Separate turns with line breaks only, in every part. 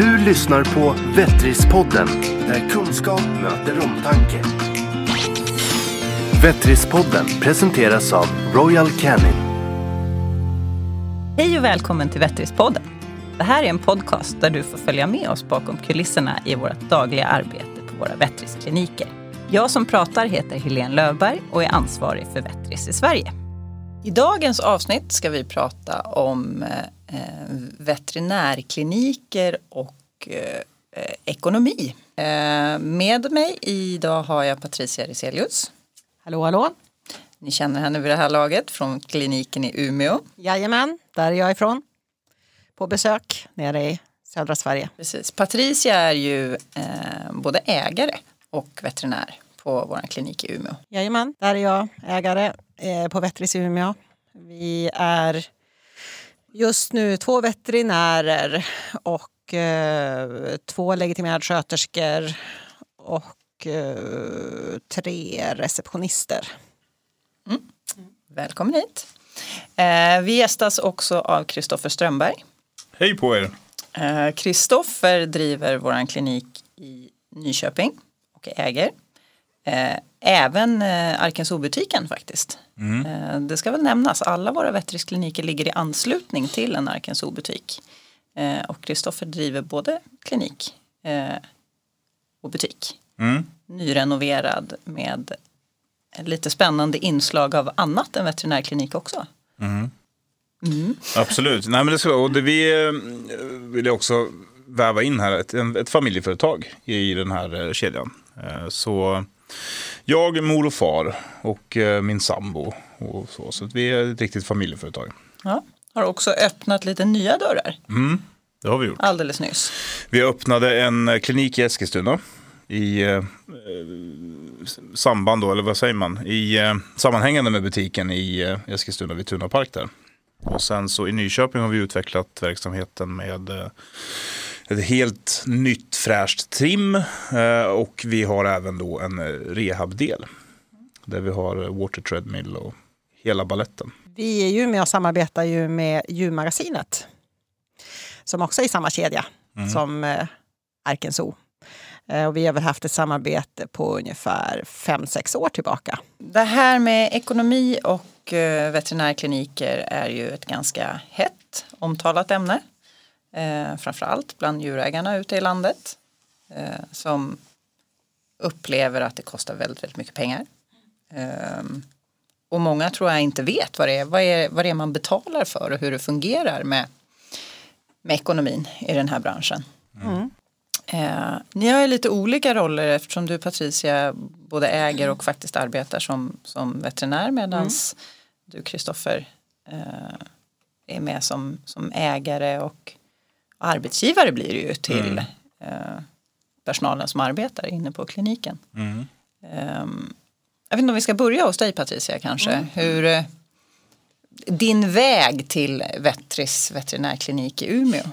Du lyssnar på Vettrispodden, där kunskap möter omtanke. Vettrispodden presenteras av Royal Canin.
Hej och välkommen till Vettrispodden. Det här är en podcast där du får följa med oss bakom kulisserna i vårt dagliga arbete på våra Vettriskliniker. Jag som pratar heter Helene Lövberg och är ansvarig för Vettris i Sverige. I dagens avsnitt ska vi prata om eh, veterinärkliniker och eh, ekonomi. Eh, med mig idag har jag Patricia Riselius.
Hallå, hallå.
Ni känner henne vid det här laget från kliniken i Umeå.
Jajamän, där är jag ifrån. På besök nere i södra Sverige.
Precis. Patricia är ju eh, både ägare och veterinär på vår klinik i Umeå.
Jajamän, där är jag ägare eh, på Vettris i Umeå. Vi är just nu två veterinärer och eh, två legitimerade sköterskor och eh, tre receptionister.
Välkommen hit. Eh, vi gästas också av Kristoffer Strömberg.
Hej på er!
Eh, Kristoffer driver vår klinik i Nyköping och äger. Eh, även eh, Arkens O-butiken faktiskt. Eh, det ska väl nämnas, alla våra veterinärkliniker ligger i anslutning till en Arkens O-butik. Eh, och Kristoffer driver både klinik eh, och butik.
Mm.
Nyrenoverad med lite spännande inslag av annat än veterinärklinik också.
Absolut. Nej, men det ska, och det vi vill också väva in här ett, ett familjeföretag i den här kedjan. Så jag, mor och far och eh, min sambo. Och så, så vi är ett riktigt familjeföretag.
Ja, har också öppnat lite nya dörrar
Det har vi gjort.
alldeles nyss.
Vi öppnade en eh, klinik i Eskilstuna. I eh, eh, samband då, eller vad säger man? I eh, sammanhängande med butiken i eh, Eskilstuna vid Tuna Park där. Och sen så i Nyköping har vi utvecklat verksamheten med eh, ett helt nytt fräscht trim. Eh, och vi har även då en eh, rehabdel. Där vi har water treadmill och hela balletten.
Vi i Umeå samarbetar ju med Djurmagasinet som också är i samma kedja som eh, Arkens O. Eh, och vi har väl haft ett samarbete på ungefär fem sex år tillbaka.
Det här med ekonomi och veterinärkliniker är ju ett ganska hett omtalat ämne. Eh, framförallt bland djurägarna ute i landet. Eh, som upplever att det kostar väldigt, väldigt mycket pengar. Eh, och många tror jag inte vet vad det, är, vad, är, vad det är man betalar för och hur det fungerar med, med ekonomin i den här branschen. Eh, ni har ju lite olika roller eftersom du Patricia både äger och faktiskt arbetar som, som veterinär medan du Kristoffer eh, är med som, som ägare och arbetsgivare blir det ju till eh, personalen som arbetar inne på kliniken. Ehm, jag vet inte om vi ska börja hos dig Patricia kanske. Hur, eh, din väg till Vettris veterinärklinik i Umeå.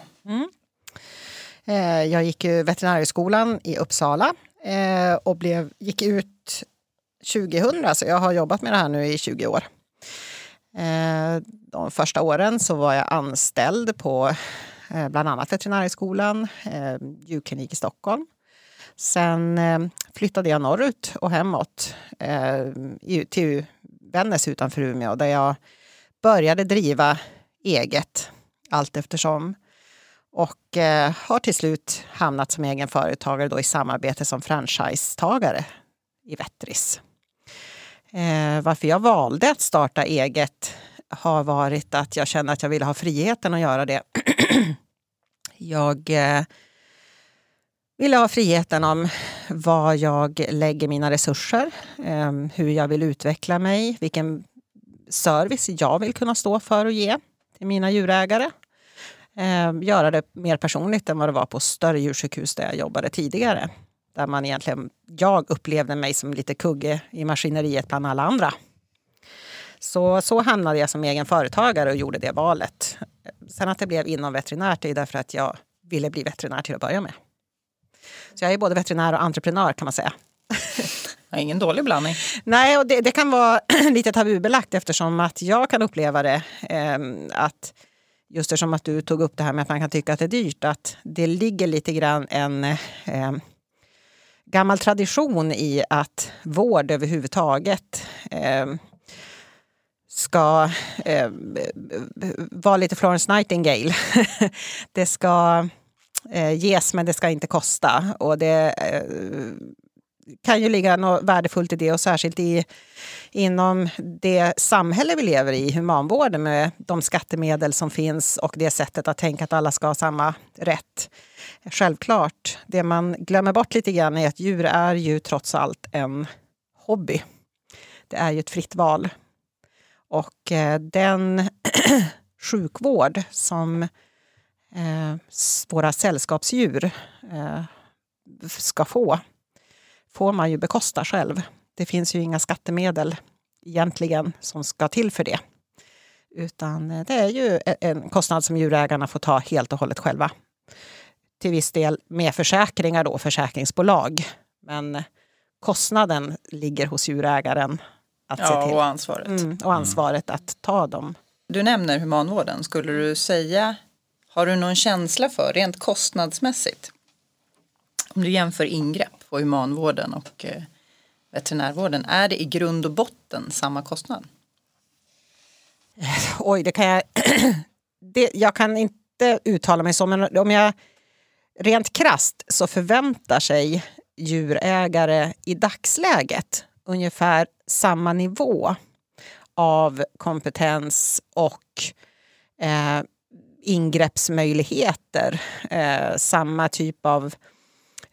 Eh, Jag gick ju veterinärhögskolan i Uppsala eh, och blev, gick ut 2000, så jag har jobbat med det här nu i 20 år. De första åren så var jag anställd på Eh, bland annat Veterinärhögskolan, eh, djurklinik i Stockholm. Sen eh, flyttade jag norrut och hemåt till Vännäs utanför Umeå där jag började driva eget allt eftersom och eh, har till slut hamnat som egen företagare då i samarbete som franchisetagare i Vettris. Eh, varför jag valde att starta eget har varit att jag kände att jag ville ha friheten att göra det. jag eh, ville ha friheten om var jag lägger mina resurser, eh, hur jag vill utveckla mig, vilken service jag vill kunna stå för och ge till mina djurägare eh, göra det mer personligt än vad det var på större djursjukhus där jag jobbade tidigare. Där man egentligen, jag upplevde mig som lite kugge i maskineriet bland alla andra. Så, så hamnade jag som egen företagare och gjorde det valet. Sen att det blev inom veterinärt är därför att jag ville bli veterinär till att börja med. Så jag är både veterinär och entreprenör kan man säga.
Ingen dålig blandning.
Nej, och det, det kan vara lite tabubelagt eftersom att jag kan uppleva det eh, att just eftersom att du tog upp det här med att man kan tycka att det är dyrt, att det ligger lite grann en eh, gammal tradition i att vård överhuvudtaget eh, ska eh, vara lite Florence Nightingale. det ska eh, ges men det ska inte kosta. Och det eh, kan ju ligga något värdefullt i det och särskilt i, inom det samhälle vi lever i, humanvården med de skattemedel som finns och det sättet att tänka att alla ska ha samma rätt. Självklart, det man glömmer bort lite grann är att djur är ju trots allt en hobby. Det är ju ett fritt val. Och eh, den sjukvård som eh, våra sällskapsdjur eh, ska få får man ju bekosta själv. Det finns ju inga skattemedel egentligen som ska till för det. Utan eh, det är ju e-, en kostnad som djurägarna får ta helt och hållet själva. Till viss del med försäkringar då, försäkringsbolag. Men kostnaden ligger hos djurägaren. Att
ja, se till. och ansvaret.
Mm, och ansvaret att ta dem.
Du nämner humanvården. Skulle du säga, har du någon känsla för, rent kostnadsmässigt, om du jämför ingrepp på humanvården och eh, veterinärvården, är det i grund och botten samma kostnad?
Oj, det kan jag... det, jag kan inte uttala mig så, men om jag rent krast så förväntar sig djurägare i dagsläget ungefär samma nivå av kompetens och eh, ingreppsmöjligheter. Eh, samma typ av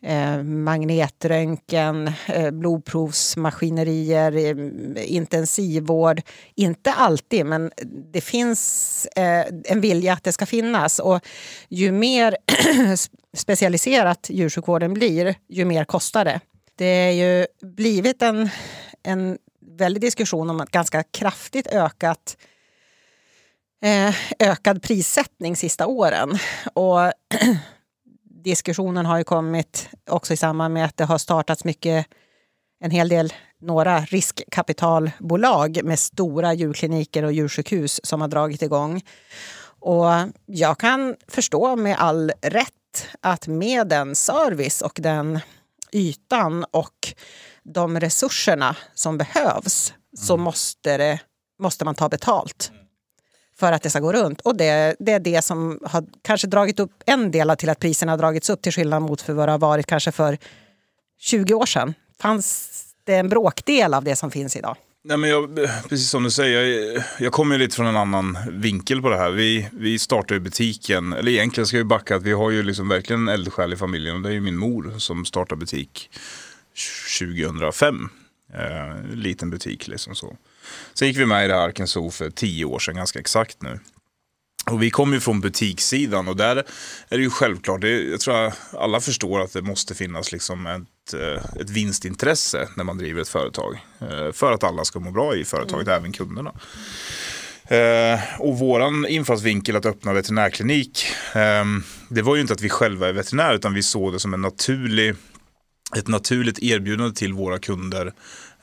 eh, magnetröntgen, eh, blodprovsmaskinerier, eh, intensivvård. Inte alltid, men det finns eh, en vilja att det ska finnas. Och ju mer specialiserat djursjukvården blir, ju mer kostar det. Det har ju blivit en, en väldig diskussion om ett ganska kraftigt ökat eh, ökad prissättning sista åren. Och diskussionen har ju kommit också i samband med att det har startats mycket, en hel del, några riskkapitalbolag med stora djurkliniker och djursjukhus som har dragit igång. Och jag kan förstå med all rätt att med den service och den ytan och de resurserna som behövs mm. så måste, det, måste man ta betalt för att det ska gå runt. Och det, det är det som har kanske dragit upp en del till att priserna har dragits upp till skillnad mot för vad det har varit kanske för 20 år sedan. Fanns det en bråkdel av det som finns idag?
Nej, men jag, precis som du säger, jag, jag kommer lite från en annan vinkel på det här. Vi, vi startade butiken, eller egentligen ska vi backa att vi har ju liksom verkligen en eldsjäl i familjen och det är ju min mor som startade butik 2005. Eh, liten butik liksom så. Sen gick vi med i det här Arkenso för tio år sedan, ganska exakt nu. Och vi kommer ju från butikssidan och där är det ju självklart, det, jag tror att alla förstår att det måste finnas liksom ett, eh, ett vinstintresse när man driver ett företag. Eh, för att alla ska må bra i företaget, mm. även kunderna. Eh, och våran infallsvinkel att öppna veterinärklinik, eh, det var ju inte att vi själva är veterinärer utan vi såg det som en naturlig, ett naturligt erbjudande till våra kunder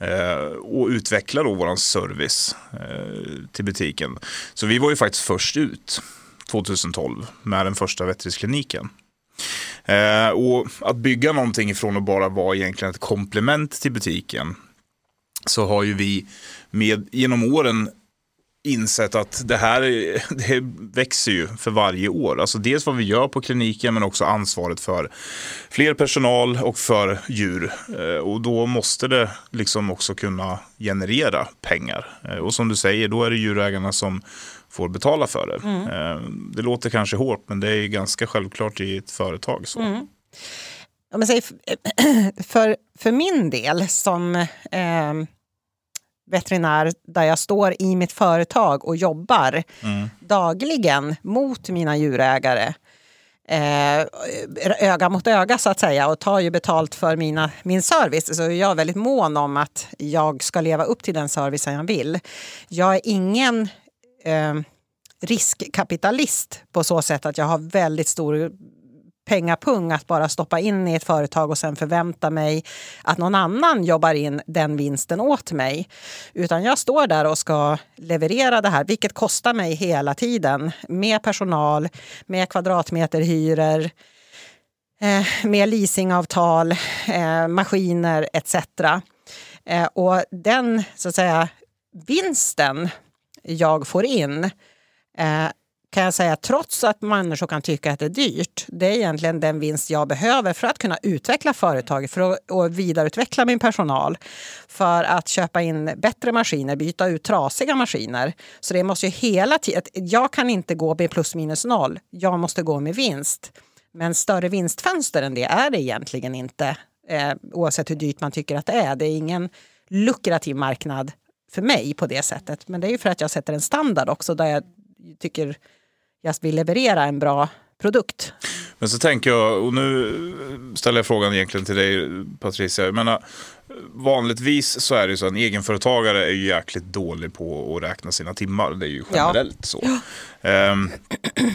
Eh, och utveckla då våran service eh, till butiken. Så vi var ju faktiskt först ut 2012 med den första veterinärkliniken. Eh, och att bygga någonting ifrån att bara vara egentligen ett komplement till butiken så har ju vi med, genom åren insett att det här det växer ju för varje år. Alltså dels vad vi gör på kliniken men också ansvaret för fler personal och för djur. Eh, och då måste det liksom också kunna generera pengar. Eh, och som du säger, då är det djurägarna som får betala för det. Mm. Eh, det låter kanske hårt men det är ganska självklart i ett företag. Så. Mm.
Ja, säg, för, för min del som eh, veterinär där jag står i mitt företag och jobbar mm. dagligen mot mina djurägare. Eh, öga mot öga så att säga och tar ju betalt för mina, min service. Så jag är väldigt mån om att jag ska leva upp till den servicen jag vill. Jag är ingen eh, riskkapitalist på så sätt att jag har väldigt stor pengapung att bara stoppa in i ett företag och sen förvänta mig att någon annan jobbar in den vinsten åt mig. Utan jag står där och ska leverera det här, vilket kostar mig hela tiden. Med personal, med kvadratmeterhyror, eh, med leasingavtal, eh, maskiner etc. Eh, och den så att säga, vinsten jag får in kan jag säga, trots att människor kan tycka att det är dyrt, det är egentligen den vinst jag behöver för att kunna utveckla företaget, för att och vidareutveckla min personal, för att köpa in bättre maskiner, byta ut trasiga maskiner. Så det måste ju hela tiden, jag kan inte gå med plus minus noll, jag måste gå med vinst. Men större vinstfönster än det är det egentligen inte, eh, oavsett hur dyrt man tycker att det är. Det är ingen lukrativ marknad för mig på det sättet. Men det är ju för att jag sätter en standard också där jag tycker jag vill leverera en bra produkt.
Men så tänker jag, och nu ställer jag frågan egentligen till dig Patricia. Jag menar, vanligtvis så är det så att en egenföretagare är ju jäkligt dålig på att räkna sina timmar. Det är ju generellt ja. så. Um,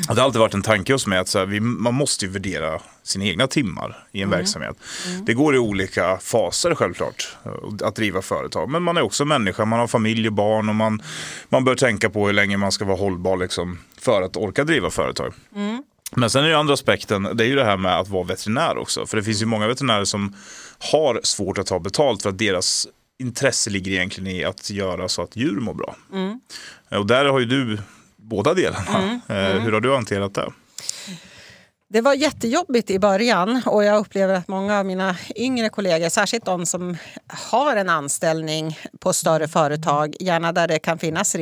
det har alltid varit en tanke hos mig att så här, vi, man måste ju värdera sina egna timmar i en mm. verksamhet. Mm. Det går i olika faser självklart att driva företag. Men man är också människa, man har familj och barn och man, man bör tänka på hur länge man ska vara hållbar liksom, för att orka driva företag. Mm. Men sen är det andra aspekten, det är ju det här med att vara veterinär också. För det finns ju många veterinärer som har svårt att ta betalt för att deras intresse ligger egentligen i att göra så att djur mår bra. Mm. Och där har ju du båda delarna. Mm. Eh, mm. Hur har du hanterat det?
Det var jättejobbigt i början och jag upplever att många av mina yngre kollegor, särskilt de som har en anställning på större företag, gärna där det kan finnas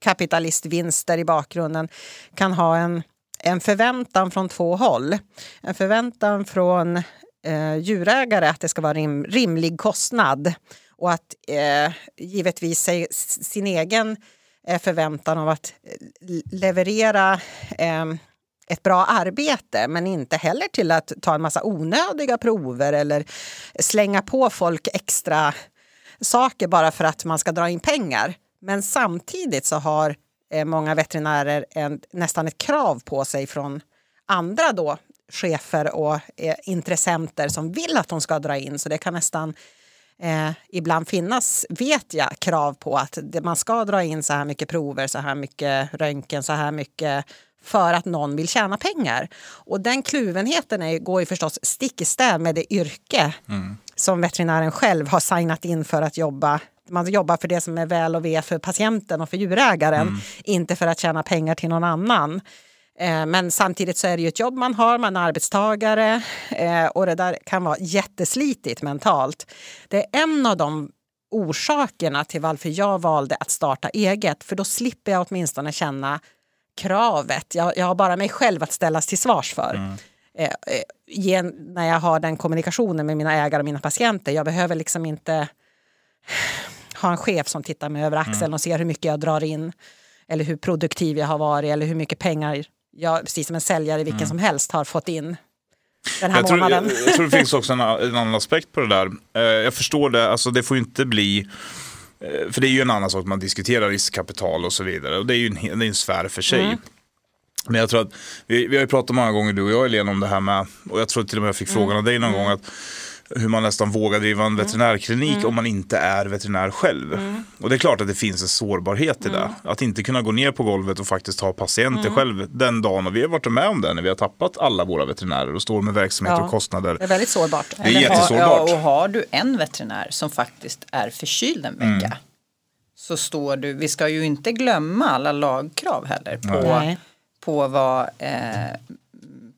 kapitalistvinster i bakgrunden, kan ha en, en förväntan från två håll. En förväntan från eh, djurägare att det ska vara rim, rimlig kostnad och att eh, givetvis sig, sin egen eh, förväntan av att eh, leverera eh, ett bra arbete men inte heller till att ta en massa onödiga prover eller slänga på folk extra saker bara för att man ska dra in pengar. Men samtidigt så har eh, många veterinärer en, nästan ett krav på sig från andra då chefer och eh, intressenter som vill att de ska dra in. Så det kan nästan eh, ibland finnas, vet jag, krav på att man ska dra in så här mycket prover, så här mycket röntgen, så här mycket för att någon vill tjäna pengar. Och den kluvenheten är, går ju förstås stick i stäv med det yrke mm. som veterinären själv har signat in för att jobba man jobbar för det som är väl och ve för patienten och för djurägaren, mm. inte för att tjäna pengar till någon annan. Eh, men samtidigt så är det ju ett jobb man har, man är arbetstagare eh, och det där kan vara jätteslitigt mentalt. Det är en av de orsakerna till varför jag valde att starta eget, för då slipper jag åtminstone känna kravet. Jag, jag har bara mig själv att ställas till svars för. Mm. Eh, eh, när jag har den kommunikationen med mina ägare och mina patienter. Jag behöver liksom inte ha en chef som tittar mig över axeln mm. och ser hur mycket jag drar in eller hur produktiv jag har varit eller hur mycket pengar jag, precis som en säljare vilken mm. som helst, har fått in den här
jag
månaden.
Tror, jag, jag, tror det finns också en, en, annan aspekt på det där. Eh, jag förstår det, alltså det får ju inte bli Eh, för det är ju en annan sak, man diskuterar riskkapital och så vidare. Och det är ju en, det är en sfär för sig. Mm. Men jag tror att, vi, vi har ju pratat många gånger du och jag Elena om det här med, och jag tror till och med jag fick frågan mm. av dig någon mm. gång, att hur man nästan vågar driva en mm. veterinärklinik mm. om man inte är veterinär själv. Mm. Och det är klart att det finns en sårbarhet i det. Mm. Att inte kunna gå ner på golvet och faktiskt ha patienter mm. själv den dagen. Och vi har varit med om det när vi har tappat alla våra veterinärer och står med verksamhet ja. och kostnader.
Det är väldigt sårbart.
Det är jättesårbart.
Ja, och har du en veterinär som faktiskt är förkyld en vecka så står du, vi ska ju inte glömma alla lagkrav heller på, på vad eh,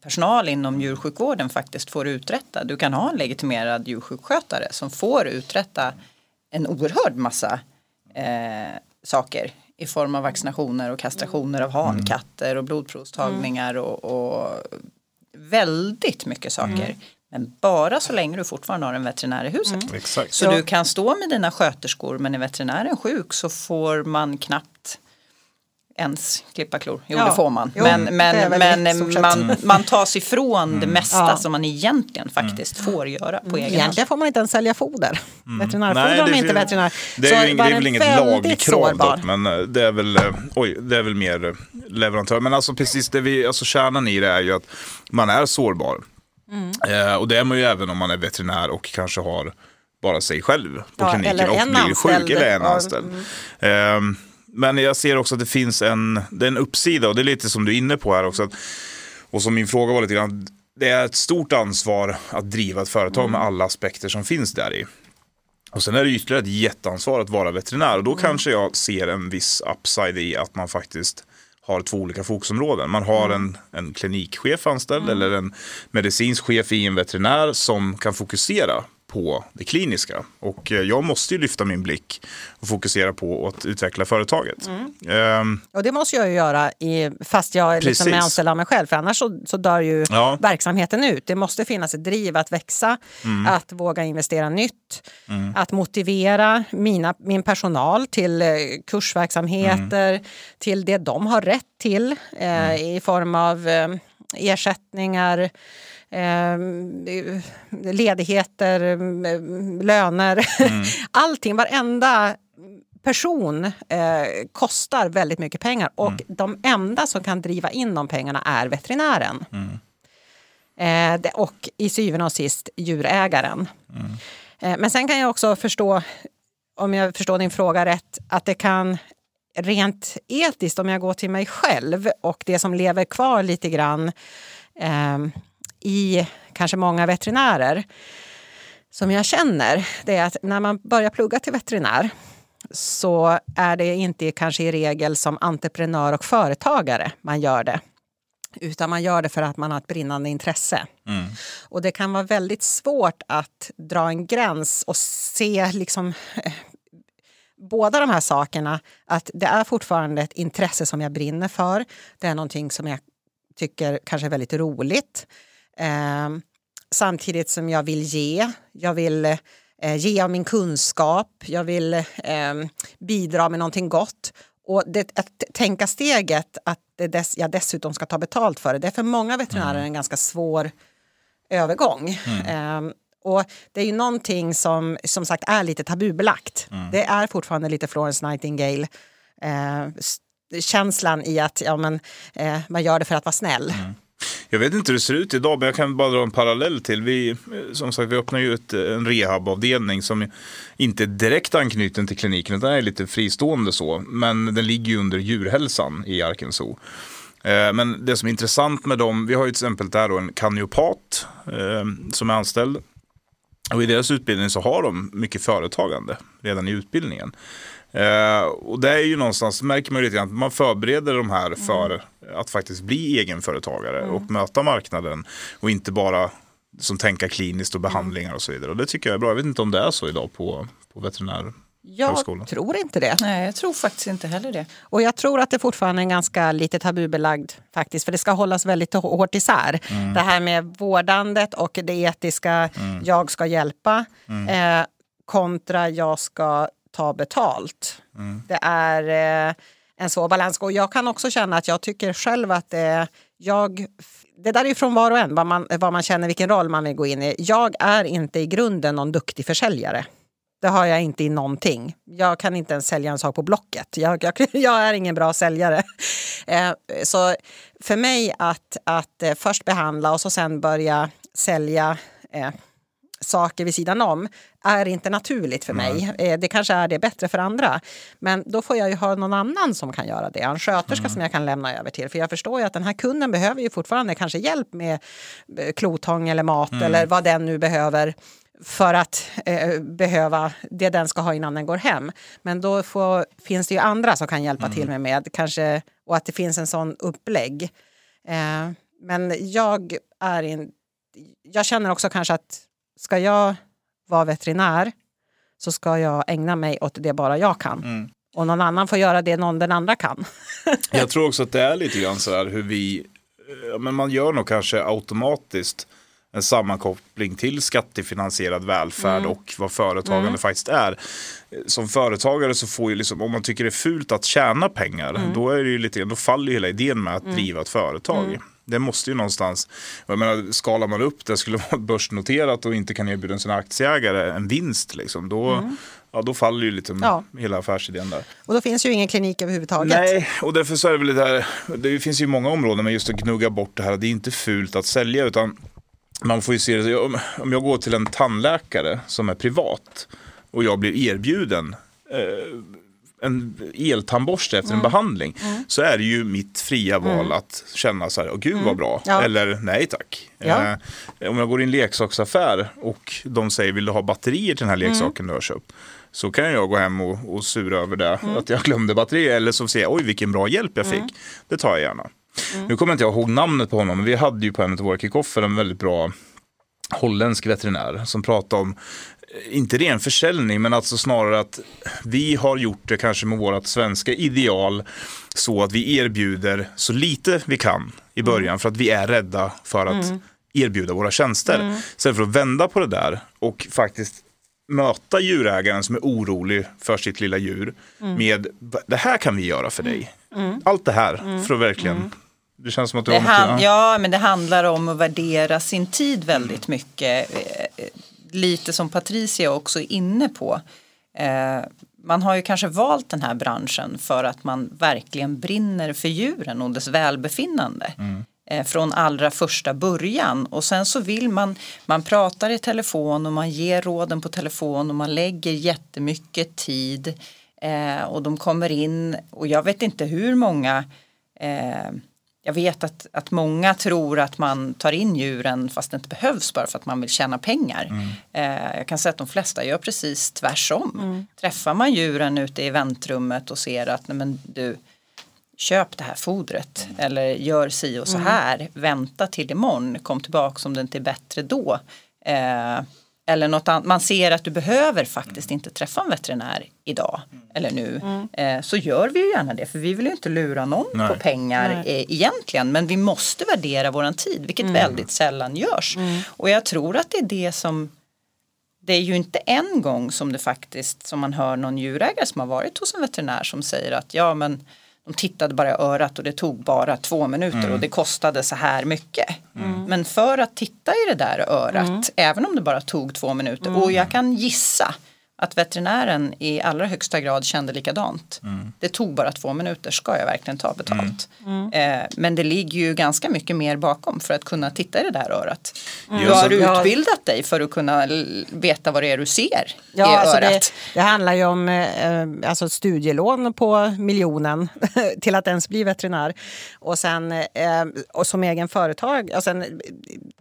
personal inom djursjukvården faktiskt får uträtta. Du kan ha en legitimerad djursjukskötare som får uträtta en oerhörd massa eh, saker i form av vaccinationer och kastrationer av hankatter och blodprovstagningar och, och väldigt mycket saker. Mm. Men bara så länge du fortfarande har en veterinär i huset. Mm. Så du kan stå med dina sköterskor men är veterinären sjuk så får man knappt ens klippa klor. Jo,
Ja.
det får man.
Jo,
men men, men man, man tar sig ifrån det mesta
Ja.
som man egentligen faktiskt får göra på egen hand.
Egentligen får man inte ens sälja foder. Veterinärfoder
Nej,
om inte veterinär.
Det är, ju,
var
det är väl inget
väldigt
lagkrav dock, men eh, det är väl, eh, oj, det är väl mer eh, leverantör. Men alltså precis det vi, alltså kärnan i det är ju att man är sårbar.
Mm.
Eh, och det är man ju även om man är veterinär och kanske har bara sig själv på
Ja,
kliniken och blir sjuk
anställd.
eller en anställd. Ehm, men jag ser också att det finns en, det är en uppsida och det är lite som du är inne på här också. Att, och som min fråga var lite grann, det är ett stort ansvar att driva ett företag
Mm.
med alla aspekter som finns där i. Och sen är det ytterligare ett jätteansvar att vara veterinär och då
Mm.
kanske jag ser en viss upside i att man faktiskt har två olika fokusområden. Man har
Mm.
en, en klinikchef anställd eller en medicinsk chef i en veterinär som kan fokusera på det kliniska. Och eh, jag måste ju lyfta min blick och fokusera på att utveckla företaget.
Mm.
Ehm,
Och det måste jag ju göra i, fast jag liksom är anställd av mig själv. För annars så, så dör ju
Ja.
verksamheten ut. Det måste finnas ett driv att växa, att våga investera nytt, att motivera mina, min personal till eh, kursverksamheter, till det de har rätt till eh, i form av eh, ersättningar, eh, ledigheter, eh, löner. Allting, varenda person eh, kostar väldigt mycket pengar och de enda som kan driva in de pengarna är veterinären. Eh, det, och i syvende och sist djurägaren. Eh, men sen kan jag också förstå, om jag förstår din fråga rätt, att det kan rent etiskt, om jag går till mig själv och det som lever kvar lite grann eh, i kanske många veterinärer som jag känner, det är att när man börjar plugga till veterinär så är det inte kanske i regel som entreprenör och företagare man gör det. Utan man gör det för att man har ett brinnande intresse. Och det kan vara väldigt svårt att dra en gräns och se liksom eh, båda de här sakerna. Att det är fortfarande ett intresse som jag brinner för. Det är någonting som jag tycker kanske är väldigt roligt. Eh, samtidigt som jag vill ge. Jag vill eh, ge av min kunskap. Jag vill eh, bidra med någonting gott. Och det, att tänka steget att dess, jag dessutom ska ta betalt för det, det är för många veterinärer en ganska svår övergång. Ehm, och det är ju någonting som som sagt är lite tabubelagt. Det är fortfarande lite Florence Nightingale eh, känslan i att ja, men, eh, man gör det för att vara snäll.
Jag vet inte hur det ser ut idag, men jag kan bara dra en parallell till. Vi, som sagt, vi öppnar ju ett, en rehabavdelning som inte är direkt anknuten till kliniken, utan är lite fristående så. Men den ligger ju under djurhälsan i Arkansas. Eh, Men det som är intressant med dem, vi har ju till exempel där då en kaniopat eh, som är anställd. Och i deras utbildning så har de mycket företagande redan i utbildningen. Eh, och det är ju någonstans, märker man ju lite grann, att man förbereder de här för att faktiskt bli egenföretagare och möta marknaden. Och inte bara som tänka kliniskt och behandlingar och så vidare. Och det tycker jag är bra. Jag vet inte om det är så idag på, på veterinär.
Jag
Högskolan.
tror inte det.
Nej, jag tror faktiskt inte heller det.
Och jag tror att det fortfarande är ganska lite tabubelagd faktiskt, för det ska hållas väldigt hå- hårt isär. Det här med vårdandet och det etiska, jag ska hjälpa, eh, kontra jag ska ta betalt. Det är eh, en svår balans. Och jag kan också känna att jag tycker själv att eh, jag det där är ju från var och en, vad man, vad man känner, vilken roll man vill gå in i. Jag är inte i grunden någon duktig försäljare. Det har jag inte i någonting. Jag kan inte ens sälja en sak på Blocket. Jag, jag, jag är ingen bra säljare. Eh, så för mig att, att eh, först behandla och så sen börja sälja eh, saker vid sidan om är inte naturligt för mig. Eh, Det kanske är det bättre för andra. Men då får jag ju ha någon annan som kan göra det. En sköterska som jag kan lämna över till. För jag förstår ju att den här kunden behöver ju fortfarande kanske hjälp med klotång eller mat eller vad den nu behöver för att eh, behöva det den ska ha innan den går hem. Men då får, finns det ju andra som kan hjälpa till mig med kanske och att det finns en sån upplägg. Eh, men jag är in, jag känner också kanske att ska jag vara veterinär så ska jag ägna mig åt det bara jag kan. Och någon annan får göra det någon den andra kan.
Jag tror också att det är lite grann så här hur vi, ja, men man gör nog kanske automatiskt en sammankoppling till skattefinansierad välfärd och vad företagande faktiskt är. Som företagare så får ju liksom, om man tycker det är fult att tjäna pengar, då, är det ju lite, då faller ju hela idén med att driva ett företag. Det måste ju någonstans, jag menar, skalar man upp det, skulle vara börsnoterat och inte kan erbjuda sina aktieägare en vinst, liksom, då, ja, då faller ju lite
Ja.
hela affärsidén där.
Och då finns ju ingen klinik överhuvudtaget.
Nej, och därför så är det väl det här, det finns ju många områden med just att gnugga bort det här, det är inte fult att sälja utan man får ju se det, om, jag går till en tandläkare som är privat och jag blir erbjuden eh, en eltandborste efter en behandling så är det ju mitt fria val att känna så här, åh gud vad bra,
Ja.
eller nej tack.
Ja.
Eh, om jag går i en leksaksaffär och de säger vill du ha batterier till den här leksaken du har köpt så kan jag gå hem och, och sura över det, att jag glömde batterier eller så säger jag oj vilken bra hjälp jag fick. Det tar jag gärna. Nu kommer inte jag ihåg namnet på honom, men vi hade ju på en av våra kickoffer en väldigt bra holländsk veterinär som pratade om, eh, inte ren försäljning, men alltså snarare att vi har gjort det kanske med vårt svenska ideal så att vi erbjuder så lite vi kan i början för att vi är rädda för att erbjuda våra tjänster. Istället för att vända på det där och faktiskt möta djurägaren som är orolig för sitt lilla djur med det här kan vi göra för dig. Allt det här för att verkligen, det känns som att du
Det
har något-
han, ja, men det handlar om att värdera sin tid väldigt mycket. Eh, Lite som Patricia också är inne på. Eh, Man har ju kanske valt den här branschen för att man verkligen brinner för djuren och dess välbefinnande. Eh, Från allra första början och sen så vill man, man pratar i telefon och man ger råden på telefon och man lägger jättemycket tid. Eh, och de kommer in och jag vet inte hur många eh, jag vet att, att många tror att man tar in djuren fast det inte behövs bara för att man vill tjäna pengar. Eh, jag kan säga att de flesta gör precis tvärsom. Träffar man djuren ute i väntrummet och ser att nej men du, köp det här fodret eller gör si och så här, vänta till imorgon, kom tillbaka om det inte är bättre då. Eh, eller något annat. Man ser att du behöver faktiskt inte träffa en veterinär idag eller nu. Eh, så gör vi ju gärna det för vi vill ju inte lura någon
Nej.
på pengar eh, egentligen. Men vi måste värdera våran tid vilket väldigt sällan görs. Och jag tror att det är det som det är ju inte en gång som det faktiskt som man hör någon djurägare som har varit hos en veterinär som säger att ja men de tittade bara i örat och det tog bara två minuter och det kostade så här mycket. Men för att titta i det där örat, även om det bara tog två minuter, och jag kan gissa att veterinären i allra högsta grad kände likadant. Det tog bara två minuter, ska jag verkligen ta betalt? Eh, men det ligger ju ganska mycket mer bakom för att kunna titta i det där örat. Du
Ja,
har
Ja.
utbildat dig för att kunna veta vad det är du ser
Ja,
i
alltså
örat.
det, det handlar ju om eh, alltså studielån på miljonen till att ens bli veterinär. Och sen eh, och som egen företag, och sen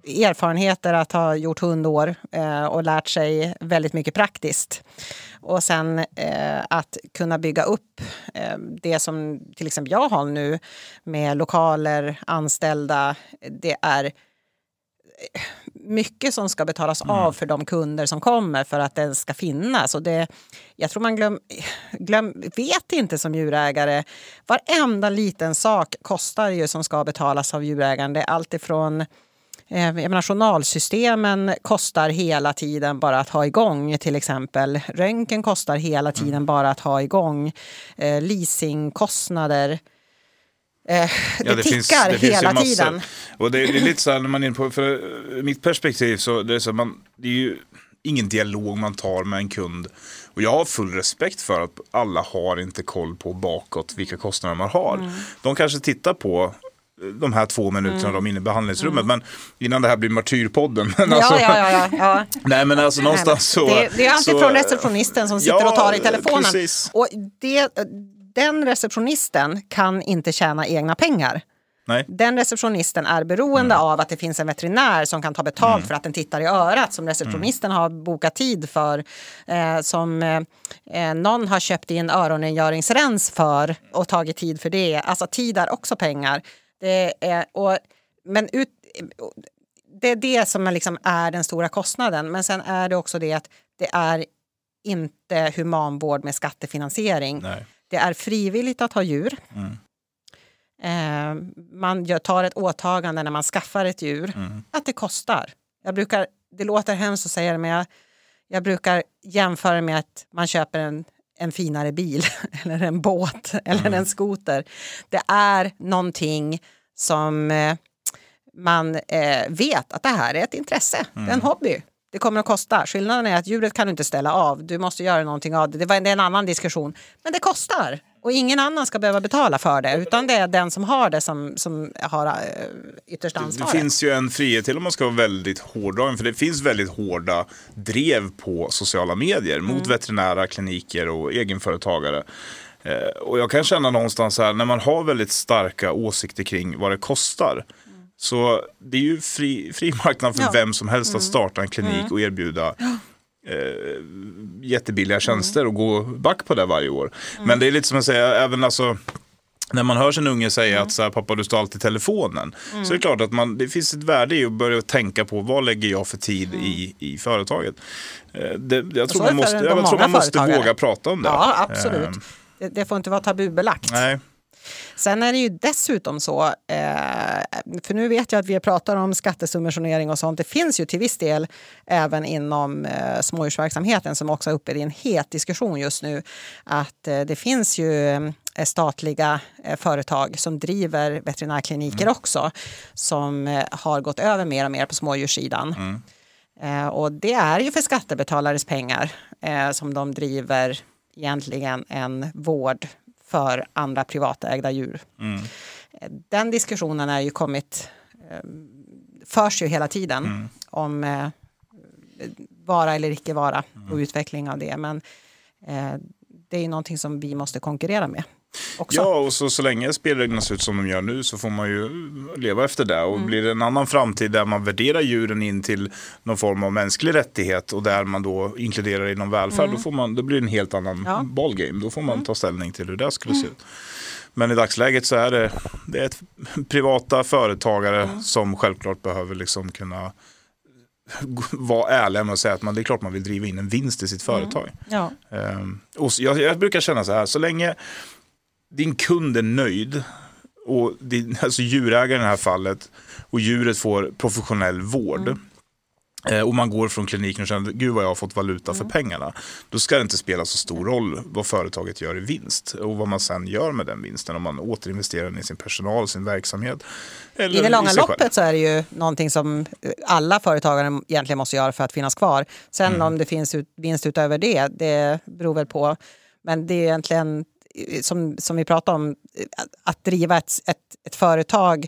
erfarenheter att ha gjort hundår eh, och lärt sig väldigt mycket praktiskt. Och sen eh, att kunna bygga upp eh, det som till exempel jag har nu med lokaler, anställda. Det är mycket som ska betalas av för de kunder som kommer för att den ska finnas. Och det, jag tror man glöm, glöm, vet inte som djurägare. Varenda liten sak kostar ju som ska betalas av djurägaren. Det är allt ifrån eh, jag menar, journalsystemen kostar hela tiden bara att ha igång till exempel. Röntgen kostar hela tiden bara att ha igång. Eh, leasingkostnader. Eh, det,
Ja,
tickar
finns ju
hela
massor.
tiden.
Och det, det är lite så här när man är inne på, för mitt perspektiv så det är så man, det är ju ingen dialog man tar med en kund. Och jag har full respekt för att alla har inte koll på bakåt vilka kostnader man har.
Mm.
De kanske tittar på de här två minuterna de är inne i behandlingsrummet. Men innan det här blir martyrpodden. Men alltså,
Mm. ja, ja, ja, ja.
Nej men alltså någonstans så.
Det, det är alltid
så,
från receptionisten som sitter
ja,
och tar i telefonen.
precis.
Och det, den receptionisten kan inte tjäna egna pengar.
Nej.
Den receptionisten är beroende
Mm.
av att det finns en veterinär som kan ta betalt för att den tittar i örat som receptionisten
Mm.
har bokat tid för. Eh, som eh, eh, någon har köpt in öronrengöringsrens för och tagit tid för det. Alltså tid är också pengar. Det är, och, men ut, det är det som är, liksom är den stora kostnaden. Men sen är det också det att det är inte humanvård med skattefinansiering.
Nej.
Det är frivilligt att ha djur.
Mm.
Eh, man gör, tar ett åtagande när man skaffar ett djur.
Mm.
Att det kostar. Jag brukar, det låter hemskt att säga det, men jag, jag brukar jämföra med att man köper en, en finare bil eller en båt eller en skoter. Det är någonting som eh, man eh, vet att det här är ett intresse, det är en hobby. Det kommer att kosta. Skillnaden är att djuret kan du inte ställa av. Du måste göra någonting av det. Det, var, det är en annan diskussion. Men det kostar. Och ingen annan ska behöva betala för det. Utan det är den som har det som, som har äh, ytterst
Det
ansvaret.
finns ju en frihet till om man ska vara väldigt hårdragen. För det finns väldigt hårda drev på sociala medier mot veterinära kliniker och egenföretagare. Eh, och jag kan känna någonstans här, när man har väldigt starka åsikter kring vad det kostar. Så det är ju fri, fri marknad för
Ja.
vem som helst att starta en klinik och erbjuda eh, jättebilliga tjänster och gå back på det varje år. Men det är lite som att säga, även alltså när man hör sin unge säga att så här, pappa du står alltid telefonen. Så är det klart att man, det finns ett värde i att börja tänka på vad lägger jag för tid i, i företaget. Eh, Det, jag tror
Så är
man måste, jag tror man måste våga prata om det.
Ja, absolut.
Eh,
Det, det får inte vara tabubelagt.
nej.
Sen är det ju dessutom så, eh, för nu vet jag att vi pratar om skattesubventionering och sånt. Det finns ju till viss del även inom eh, smådjursverksamheten som också är uppe i en het diskussion just nu. Att eh, det finns ju statliga företag som driver veterinärkliniker också som har gått över mer och mer på smådjurssidan. Eh, och det är ju för skattebetalares pengar som de driver egentligen en vård för andra privatägda djur. Eh, Den diskussionen är ju kommit, eh, förs ju hela tiden om eh, vara eller icke vara och utveckling av det. Men eh, det är ju någonting som vi måste konkurrera med också.
Ja, och så, så länge spelreglerna ser ut som de gör nu så får man ju leva efter det.
Mm.
Och blir det en annan framtid där man värderar djuren in till någon form av mänsklig rättighet och där man då inkluderar inom välfärd, då, får man, då blir det en helt annan
Mm. Ja. Mm.
ballgame. Då får man ta ställning till hur det skulle se ut. Men i dagsläget så är det, det är ett privata företagare
Mm.
som självklart behöver liksom kunna vara ärliga med att säga att man, det är klart man vill driva in en vinst i sitt
Mm.
företag.
Ja.
Ehm, och jag, jag brukar känna så här, så länge din kund är nöjd och din, alltså djurägaren i det här fallet och djuret får professionell vård eh, och man går från kliniken och känner gud vad jag har fått valuta för pengarna. Då ska det inte spela så stor roll vad företaget gör i vinst och vad man sen gör med den vinsten. Om man återinvesterar den i sin personal, sin verksamhet.
I det långa
själv.
loppet så är det ju någonting som alla företagare egentligen måste göra för att finnas kvar. Sen
Mm.
om det finns ut, vinst utöver det, det beror väl på. Men det är egentligen, som, som vi pratade om, att- att driva ett, ett, ett företag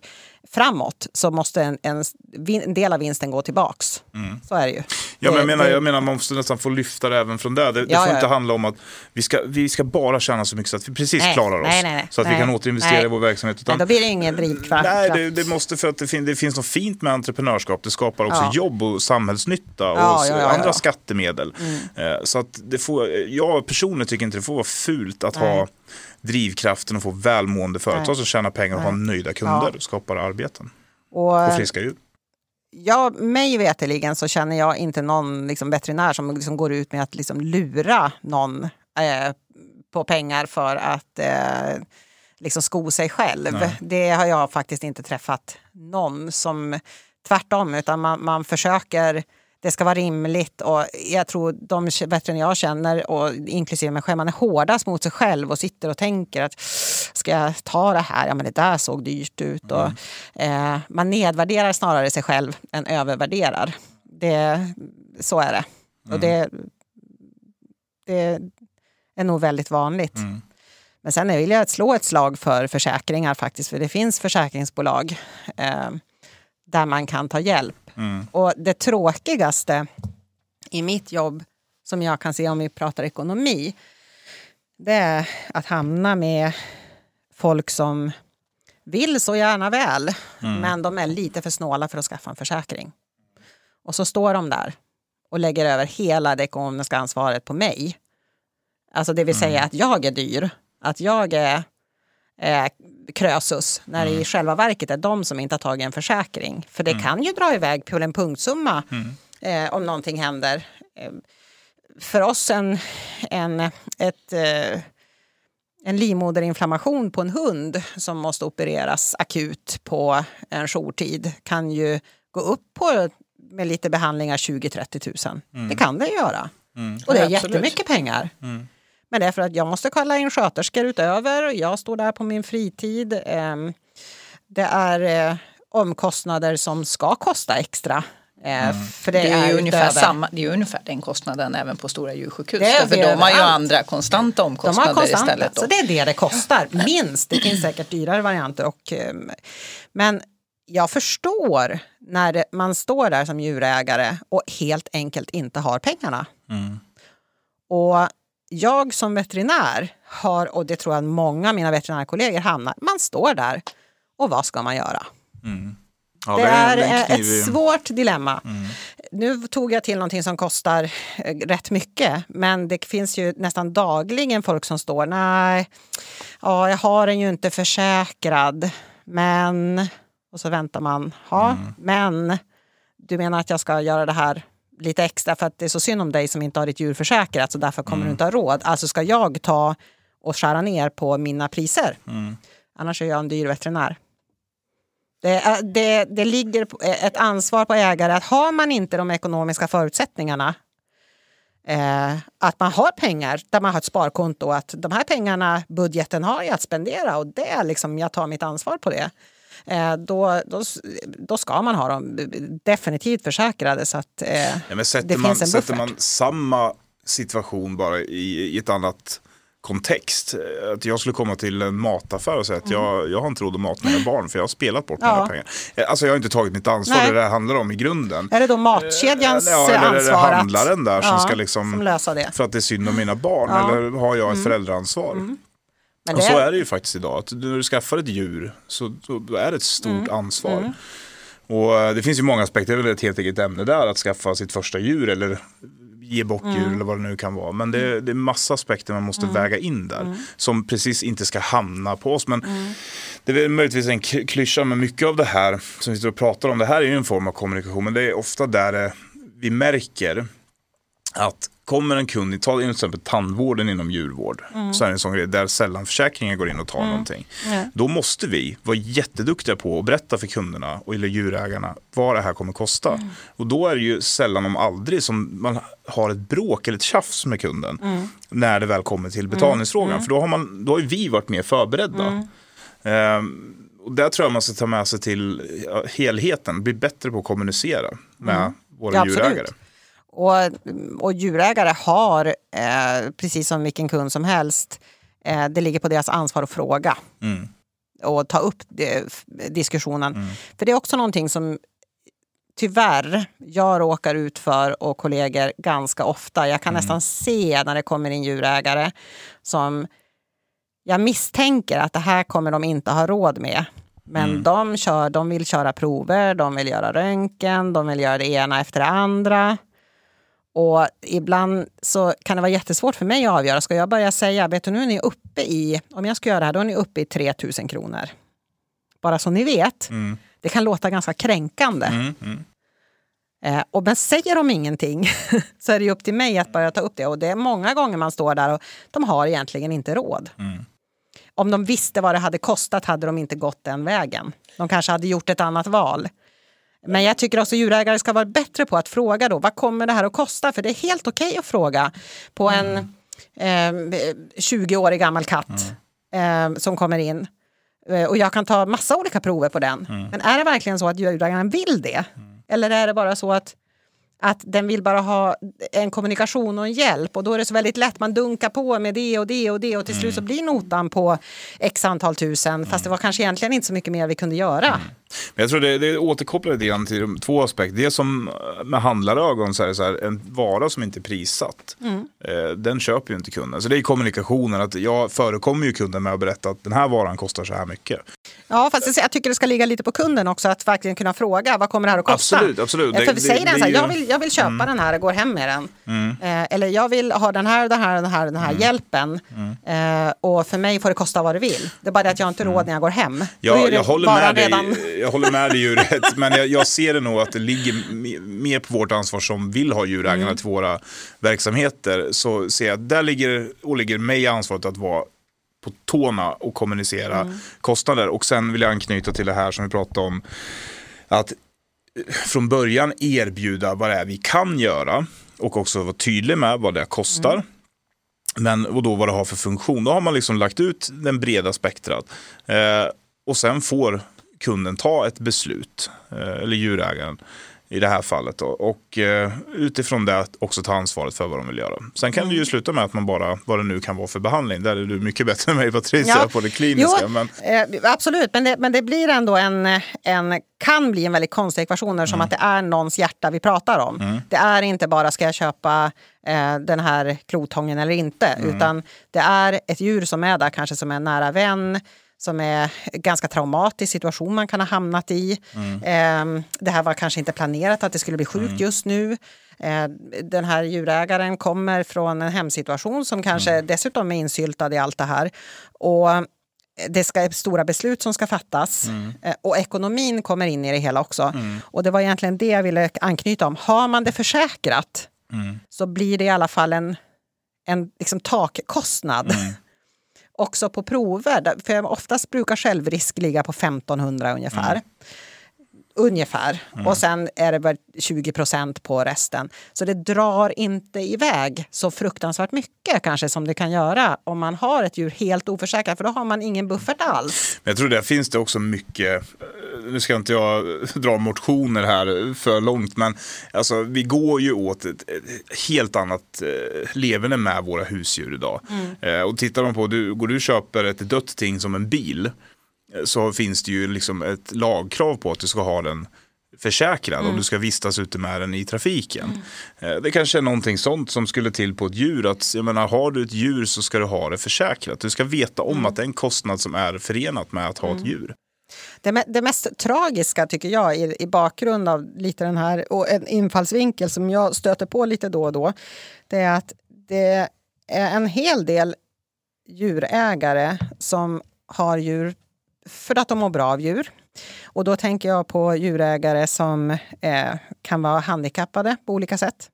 framåt så måste en, en, en del av vinsten gå tillbaks. Så är det ju.
Mm. Ja, men jag,
Det-
menar,
det-
jag menar man måste nästan få lyfta det även från det. Det, det
Ja,
får
ja,
inte
ja.
handla om att vi ska, vi ska bara tjäna så mycket så att vi precis
Nej,
klarar oss.
nej, nej, nej.
så att vi
Nej,
kan återinvestera
nej.
i vår verksamhet. Utan,
då blir det ingen drivkraft.
nej, det, det måste för att det, fin, det finns något fint med entreprenörskap. Det skapar också jobb och samhällsnytta och andra skattemedel. Eh, Så att det får, jag personligen tycker inte det får vara fult att
Nej.
ha drivkraften och få välmående företag
Nej.
som tjänar pengar och har nöjda kunder och skapar arbeten.
Och,
Och friska djur.
Ja, mig veterligen så känner jag inte någon liksom, veterinär som liksom, går ut med att liksom, lura någon eh, på pengar för att eh, liksom, sko sig själv.
Nej.
Det har jag faktiskt inte träffat någon som tvärtom, utan man, man försöker det ska vara rimligt och jag tror de veterinärer jag känner, och inklusive mig själv, man är hårdast mot sig själv och sitter och tänker att ska jag ta det här? Ja men det där såg dyrt ut. Och, eh, man nedvärderar snarare sig själv än övervärderar. Det, så är det. Och det, det är nog väldigt vanligt.
Mm.
Men sen vill jag slå ett slag för försäkringar faktiskt, för det finns försäkringsbolag eh, där man kan ta hjälp.
Mm.
Och det tråkigaste i mitt jobb, som jag kan se om vi pratar ekonomi, det är att hamna med folk som vill så gärna väl, men de är lite för snåla för att skaffa en försäkring. Och så står de där och lägger över hela det ekonomiska ansvaret på mig. Alltså det vill säga att jag är dyr, att jag är eh, krösus, när det i själva verket är de som inte har tagit en försäkring. För det kan ju dra iväg på en punktsumma eh, om någonting händer. Eh, för oss en, en, ett, eh, en livmoderinflammation på en hund som måste opereras akut på en jourtid kan ju gå upp på med lite behandlingar 20-30 000.
Mm.
Det kan det göra. Och det är
absolut.
jättemycket pengar.
Mm.
Men det är för att jag måste kalla in sköterskor utöver. Jag står där på min fritid. Ehm, Det är eh, omkostnader som ska kosta extra. eh, För det,
Det är, ju ungefär
utöver.
samma, det är ungefär den kostnaden även på stora djursjukhus.
Det är
För de har ju andra konstanta
De har
omkostnader
konstanta,
istället. Då.
så det är det det kostar, minst. Det finns säkert dyrare varianter. Och, ehm, men jag förstår när man står där som djurägare och helt enkelt inte har pengarna. Och jag som veterinär har, och det tror jag många av mina veterinärkollegor hamnar, man står där och vad ska man göra?
Ja,
det är
en
eh,
knivig-
ett svårt dilemma. Nu tog jag till någonting som kostar eh, rätt mycket, men det finns ju nästan dagligen folk som står, nej, ja, jag har den ju inte försäkrad, men, och så väntar man, ja, men, du menar att jag ska göra det här lite extra för att det är så synd om dig som inte har ditt djur försäkrat så därför kommer du inte ha råd. Alltså ska jag ta och skära ner på mina priser. Annars är jag en dyr veterinär. Det, är- det, det ligger på- ett ansvar på ägare att har man inte de ekonomiska förutsättningarna eh, att man har pengar där man har ett sparkonto att de här pengarna, budgeten har jag att spendera och det är liksom, jag tar mitt ansvar på det. Eh, då, då, då ska man ha dem definitivt försäkrade så att eh,
Ja, men sätter,
det
man,
finns en
sätter
buffert.
man samma situation bara i, i ett annat kontext. eh, Att jag skulle komma till en mataffär och säga att jag, jag har inte råd att mata mina barn för jag har spelat bort mina
Mm. Ja.
pengar. Eh, Alltså jag har inte tagit mitt ansvar,
Nej.
det det handlar om i grunden.
Är det då matkedjans
Ja, eller är det
ansvar
handlaren där som ska liksom-
som lösa det?
För att det är synd om mina barn
Ja. Mm.
eller har jag ett föräldraansvar?
Men
Och
det
så
är-
det ju faktiskt idag. Att när du skaffar ett djur så, så är det ett stort
Mm.
ansvar. Och eh, det finns ju många aspekter, det är väl ett helt eget ämne där att skaffa sitt första djur eller ge bockdjur
Mm.
eller vad det nu kan vara. Men det, det är massa aspekter man måste väga in där.
Mm.
Som precis inte ska hamna på oss. Men det är möjligtvis en klyscha, men mycket av det här som vi står och pratar om, det här är ju en form av kommunikation. Men det är ofta där det, vi märker att kommer en kund, ta till exempel tandvården inom djurvård, så är det en sån grej där sällan försäkringen går in och tar någonting.
Ja.
Då måste vi vara jätteduktiga på att berätta för kunderna och eller djurägarna vad det här kommer kosta. Och då är det ju sällan om aldrig som man har ett bråk eller ett tjafs med kunden när det väl kommer till betalningsfrågan. För då har, man, då har vi varit mer förberedda. Ehm, och där tror jag man ska ta med sig till helheten, bli bättre på att kommunicera med våra
Ja, absolut. Och, och djurägare har, eh, precis som vilken kund som helst, eh, det ligger på deras ansvar att fråga
Mm.
och ta upp det, f- diskussionen. För det är också någonting som tyvärr jag råkar ut för och kollegor ganska ofta. Jag kan nästan se när det kommer in djurägare som jag misstänker att det här kommer de inte ha råd med. Men de, kör, de vill köra prover, de vill göra röntgen, de vill göra det ena efter det andra. Och ibland så kan det vara jättesvårt för mig att avgöra. Ska jag börja säga, vet du nu är ni uppe i, om jag ska göra det här, då är ni uppe i 3000 kronor. Bara så ni vet.
Mm.
Det kan låta ganska kränkande.
Mm, mm.
Eh, och men säger de ingenting så är det ju upp till mig att börja ta upp det. Och det är många gånger man står där och de har egentligen inte råd.
Mm.
Om de visste vad det hade kostat hade de inte gått den vägen. De kanske hade gjort ett annat val. Men jag tycker också djurägare ska vara bättre på att fråga då, vad kommer det här att kosta? För det är helt okej att fråga på en eh, 20-årig gammal katt eh, som kommer in. Eh, Och jag kan ta massa olika prover på den. Men är det verkligen så att djurägaren vill det? Eller är det bara så att, att den vill bara ha en kommunikation och en hjälp och då är det så väldigt lätt, man dunkar på med det och det och det och till slut så blir notan på x antal tusen fast det var kanske egentligen inte så mycket mer vi kunde göra.
Men jag tror det, det återkopplar lite grann till de två aspekter. Det som eh, med handlarögon, så är så här, en vara som inte är prissatt,
Mm.
eh, den köper ju inte kunden. Så det är kommunikationen, att jag förekommer ju kunden med att berätta att den här varan kostar så här mycket.
Ja, fast jag tycker det ska ligga lite på kunden också att verkligen kunna fråga vad kommer det här att kosta?
Absolut, absolut. Det-
För
det-
säger den
det
så här,
Mm.
jag vill, jag vill köpa den här och går hem med den. Eh, eller jag vill ha den här, den här, den här, den här
Mm.
hjälpen. Eh, och för mig får det kosta vad det vill. Det är bara det att jag inte har råd när jag går hem.
Ja, jag, håller med dig,
redan-
jag håller med dig ju rätt, men jag, jag ser det nog att det ligger me- mer på vårt ansvar som vill ha djurägarna
Mm.
till våra verksamheter. Så ser jag att där ligger, och ligger mig ansvaret att vara på tårna och kommunicera
Mm.
kostnader. Och sen vill jag anknyta till det här som vi pratade om, att från början erbjuda vad det är vi kan göra och också vara tydlig med vad det kostar. Mm. Men, och då vad det har för funktion. Då har man liksom lagt ut den breda spektrat. Eh, och sen får kunden ta ett beslut, eh, eller djurägaren i det här fallet. Då. Och eh, utifrån det också ta ansvaret för vad de vill göra. Sen kan det ju mm. sluta med att man bara, vad det nu kan vara för behandling. Där är du mycket bättre än mig Patricia ja. på det kliniska.
Jo, men... Eh, absolut, men det, men det blir ändå en, en kan bli en väldigt konstig ekvation eftersom mm. att det är någons hjärta vi pratar om. Mm. Det är inte bara ska jag köpa eh, den här klotången eller inte, mm. utan det är ett djur som är där kanske som en nära vän som är ganska traumatisk situation man kan ha hamnat i. Mm. Eh, det här var kanske inte planerat att det skulle bli sjukt mm. just nu. Eh, den här djurägaren kommer från en hemsituation som kanske mm. dessutom är insyltad i allt det här. Och det ska stora beslut som ska fattas mm. Eh, och ekonomin kommer in i det hela också. Mm. Och det var egentligen det jag ville anknyta om. Har man det försäkrat mm. så blir det i alla fall en, en liksom takkostnad. Också på prover. För oftast brukar självrisk ligga på 1500 ungefär. Mm. Ungefär. Mm. Och sen är det väl 20 procent på resten. Så det drar inte iväg så fruktansvärt mycket kanske som det kan göra om man har ett djur helt oförsäkrat. För då har man ingen buffert alls.
Men jag tror där finns det också mycket nu ska inte jag dra motioner här för långt, men alltså, vi går ju åt ett, helt annat eh, leverne med våra husdjur idag. Mm. Eh, och tittar man på, du, går du och köper ett dött ting som en bil, så finns det ju liksom ett lagkrav på att du ska ha den försäkrad mm. om du ska vistas ute med den i trafiken. Mm. Eh, det kanske är någonting sånt som skulle till på ett djur. Att, jag menar, har du ett djur så ska du ha det försäkrat. Du ska veta om mm. att det är en kostnad som är förenat med att ha ett mm. djur.
Det, det, mest tragiska tycker jag i, i bakgrund av lite den här och en infallsvinkel som jag stöter på lite då och då. Det är att det är en hel del djurägare som har djur för att de mår bra av djur. Och då tänker jag på djurägare som eh, kan vara handikappade på olika sätt.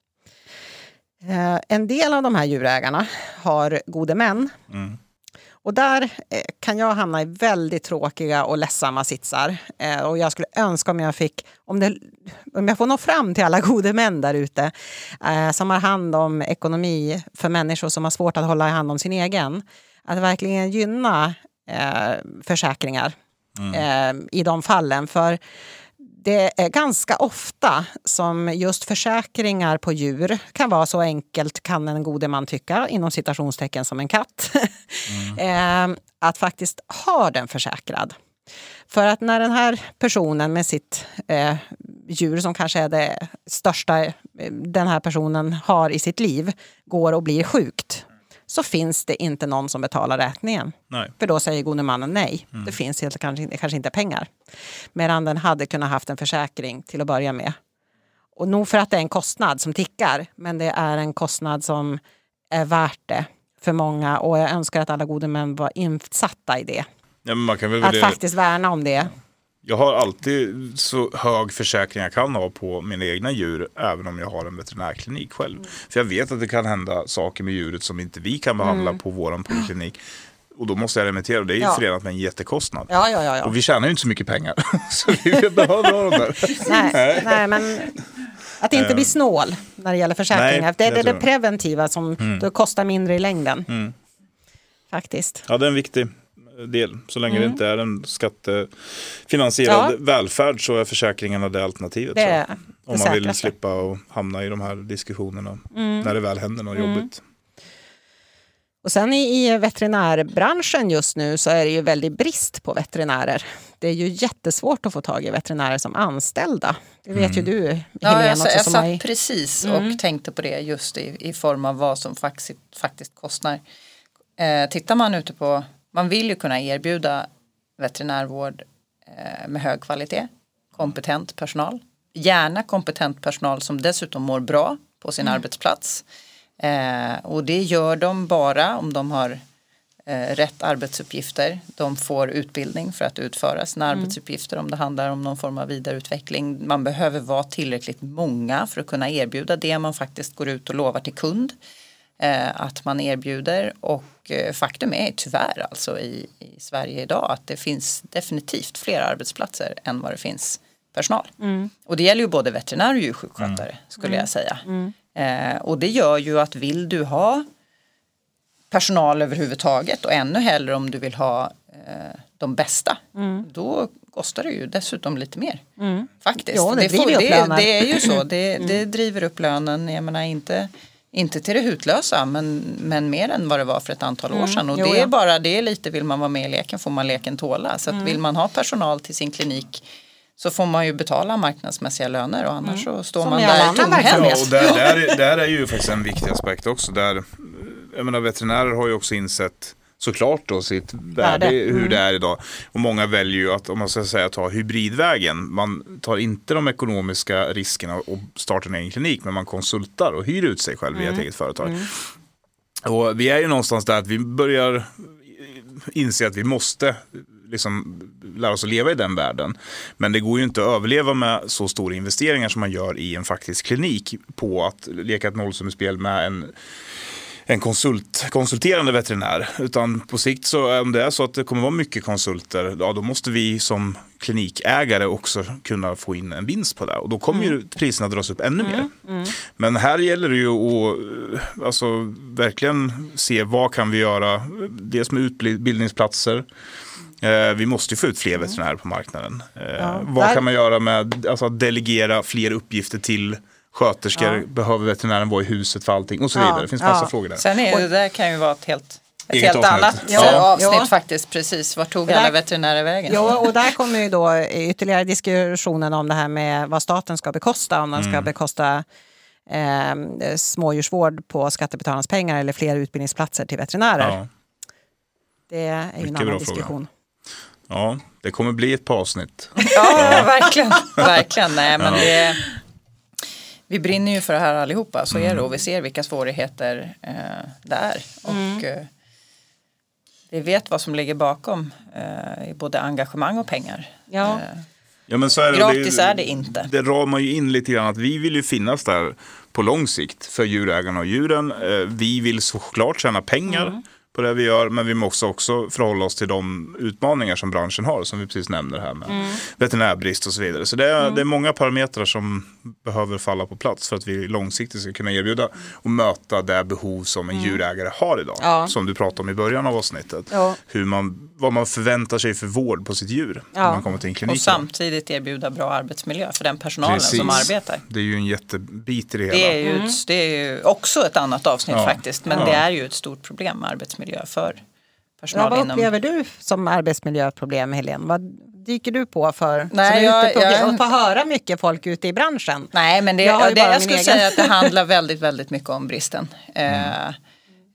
Eh, en del av de här djurägarna har gode män. Mm. Och där eh, kan jag hamna i väldigt tråkiga och ledsamma sitsar. Eh, och jag skulle önska om jag fick, om, det, om jag får nå fram till alla gode män där ute eh, som har hand om ekonomi för människor som har svårt att hålla hand om sin egen. Att verkligen gynna försäkringar mm. i de fallen. För det är ganska ofta som just försäkringar på djur kan vara så enkelt, kan en gode man tycka, inom citationstecken som en katt, mm. eh, att faktiskt ha den försäkrad. För att när den här personen med sitt eh, djur som kanske är det största eh, den här personen har i sitt liv går och blir sjukt så finns det inte någon som betalar räkningen. Nej. För då säger gode mannen nej. Mm. Det finns helt, kanske, kanske inte pengar. Medan den hade kunnat haft en försäkring till att börja med. Och nog för att det är en kostnad som tickar, men det är en kostnad som är värt det för många. Och jag önskar att alla gode män var insatta i det.
Ja,
att faktiskt värna om det.
Jag har alltid så hög försäkring jag kan ha på mina egna djur, även om jag har en veterinärklinik själv. Mm. För jag vet att det kan hända saker med djuret som inte vi kan behandla mm. på vår poliklinik. Och då måste jag remittera och det är ja. förenat med en jättekostnad.
Ja, ja, ja, ja.
Och vi tjänar ju inte så mycket pengar. så vi behöver ha dem där.
nej, nej, men att inte bli snål när det gäller försäkringar. Nej, det är det, det preventiva som mm. kostar mindre i längden. Mm. Faktiskt.
Ja, det är en viktig del. Så länge mm. det inte är en skattefinansierad ja. välfärd så är försäkringarna det alternativet. Det Om man vill slippa och hamna i de här diskussionerna mm. när det väl händer något mm. jobbigt.
Och sen i, i veterinärbranschen just nu så är det ju väldigt brist på veterinärer. Det är ju jättesvårt att få tag i veterinärer som anställda. Det vet mm. ju du Helene.
Ja, jag, också, jag satt är... precis och mm. tänkte på det just i, i form av vad som faktiskt, faktiskt kostar. Eh, tittar man ute på man vill ju kunna erbjuda veterinärvård eh, med hög kvalitet, kompetent personal. Gärna kompetent personal som dessutom mår bra på sin mm. arbetsplats. Eh, och det gör de bara om de har eh, rätt arbetsuppgifter. De får utbildning för att utföra sina mm. arbetsuppgifter om det handlar om någon form av vidareutveckling. Man behöver vara tillräckligt många för att kunna erbjuda det man faktiskt går ut och lovar till kund att man erbjuder och eh, faktum är tyvärr alltså i, i Sverige idag att det finns definitivt fler arbetsplatser än vad det finns personal. Och det gäller ju både veterinär och djursjukskötare skulle jag säga. Eh, och det gör ju att vill du ha personal överhuvudtaget och ännu hellre om du vill ha eh, de bästa. Då kostar det ju dessutom lite mer. Faktiskt.
Ja, det driver
får, det, det är ju så. Det, det driver upp lönen. Jag menar inte, inte till det hutlösa men, men mer än vad det var för ett antal år sedan. Och
Jo,
det är
ja.
bara det lite vill man vara med i leken får man leken tåla. Så att vill man ha personal till sin klinik så får man ju betala marknadsmässiga löner och annars så står
Som
man där tomhänt.
Ja, och där, där, där är ju faktiskt en viktig aspekt också. Där, jag menar, veterinärer har ju också insett såklart då sitt värde,
Värde.
hur det är idag. Och många väljer ju att, om man ska säga, ta hybridvägen. Man tar inte de ekonomiska riskerna och startar en egen klinik, men man konsultar och hyr ut sig själv via ett eget företag. Och vi är ju någonstans där att vi börjar inse att vi måste liksom lära oss att leva i den världen. Men det går ju inte att överleva med så stora investeringar som man gör i en faktisk klinik på att leka ett nollsummespel med en en konsult, konsulterande veterinär. Utan på sikt så om det är så att det kommer vara mycket konsulter, ja, då måste vi som klinikägare också kunna få in en vinst på det. Och då kommer ju priserna dras upp ännu mer. Men här gäller det ju att eh, alltså, verkligen se vad kan vi göra. Dels med utbildningsplatser. Eh, vi måste ju få ut fler veterinärer på marknaden. Eh, vad
där-
kan man göra med alltså, att delegera fler uppgifter till sköterskor? Behöver veterinären vara i huset för allting? Och så
Ja,
vidare. Det finns massa
ja.
frågor där.
Sen är det där kan ju vara ett helt, ett
Eget
helt
avsnitt.
annat
Ja.
ja. avsnitt
Ja.
faktiskt. Precis, vart tog
där-
alla veterinärer vägen?
Ja, och där kommer ju då ytterligare diskussionen om det här med vad staten ska bekosta. Om den
Mm.
ska bekosta eh, smådjursvård på skattebetalarnas pengar eller fler utbildningsplatser till veterinärer.
Ja.
Det är ju en annan
bra fråga.
diskussion.
ja, det kommer bli ett par avsnitt.
Ja, verkligen. verkligen. Nej, men det, vi brinner ju för det här allihopa, så är det. Och vi ser vilka svårigheter eh, det är. Och eh, vi vet vad som ligger bakom eh, i både engagemang och pengar.
Ja.
Eh,
Ja, men så är det,
Gratis
det,
är det inte.
Det ramar ju in lite grann att vi vill ju finnas där på lång sikt för djurägarna och djuren. Eh, Vi vill såklart tjäna pengar
Mm.
På det vi gör, men vi måste också förhålla oss till de utmaningar som branschen har, som vi precis nämner här med
Mm.
veterinärbrist och så vidare. Så det är, det är många parametrar som behöver falla på plats för att vi långsiktigt ska kunna erbjuda och möta det behov som en djurägare har idag.
Mm. Ja.
Som du pratade om i början av avsnittet.
Ja.
Hur man, vad man förväntar sig för vård på sitt djur när
Ja.
man kommer till en klinik.
Och samtidigt erbjuda bra arbetsmiljö för den personalen som
Precis.
arbetar.
Det är ju en jättebit i det hela.
Det är, ju ett, det är ju också ett annat avsnitt
Ja.
faktiskt. Men
Ja.
det är ju ett stort problem med arbetsmiljö för
Ja,
personal
vad
inom
upplever du som arbetsmiljöproblem, Helene? Vad dyker du på för?
Nej,
som
jag-
på,
jag-
och få höra mycket folk ute i branschen.
Nej, men det,
Jag
jag, det, jag skulle
egen.
säga att det handlar väldigt, väldigt mycket om bristen. Eh,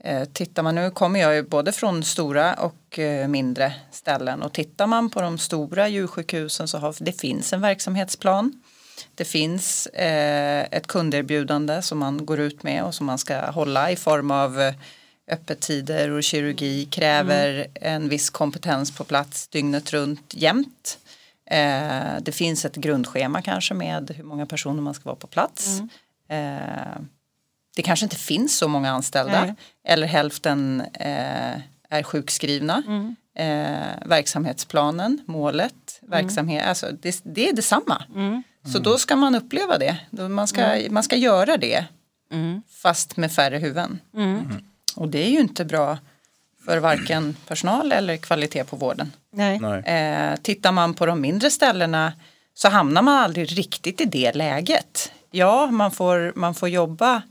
eh, tittar man nu kommer jag ju både från stora och eh, mindre ställen och tittar man på de stora djursjukhusen så har det finns en verksamhetsplan. Det finns eh, ett kunderbjudande som man går ut med och som man ska hålla i form av öppettider och kirurgi kräver en viss kompetens på plats dygnet runt jämt. Eh, det finns ett grundschema kanske med hur många personer man ska vara på plats. Eh, det kanske inte finns så många anställda
Nej.
eller hälften eh, är sjukskrivna. Eh, verksamhetsplanen, målet, verksamhet, alltså det, det är detsamma. Så då ska man uppleva det. Man ska, man ska göra det fast med färre huvuden. Och det är ju inte bra för varken personal eller kvalitet på vården.
Nej.
Nej.
Eh, tittar man på de mindre ställena så hamnar man aldrig riktigt i det läget. Ja, man får, man får jobba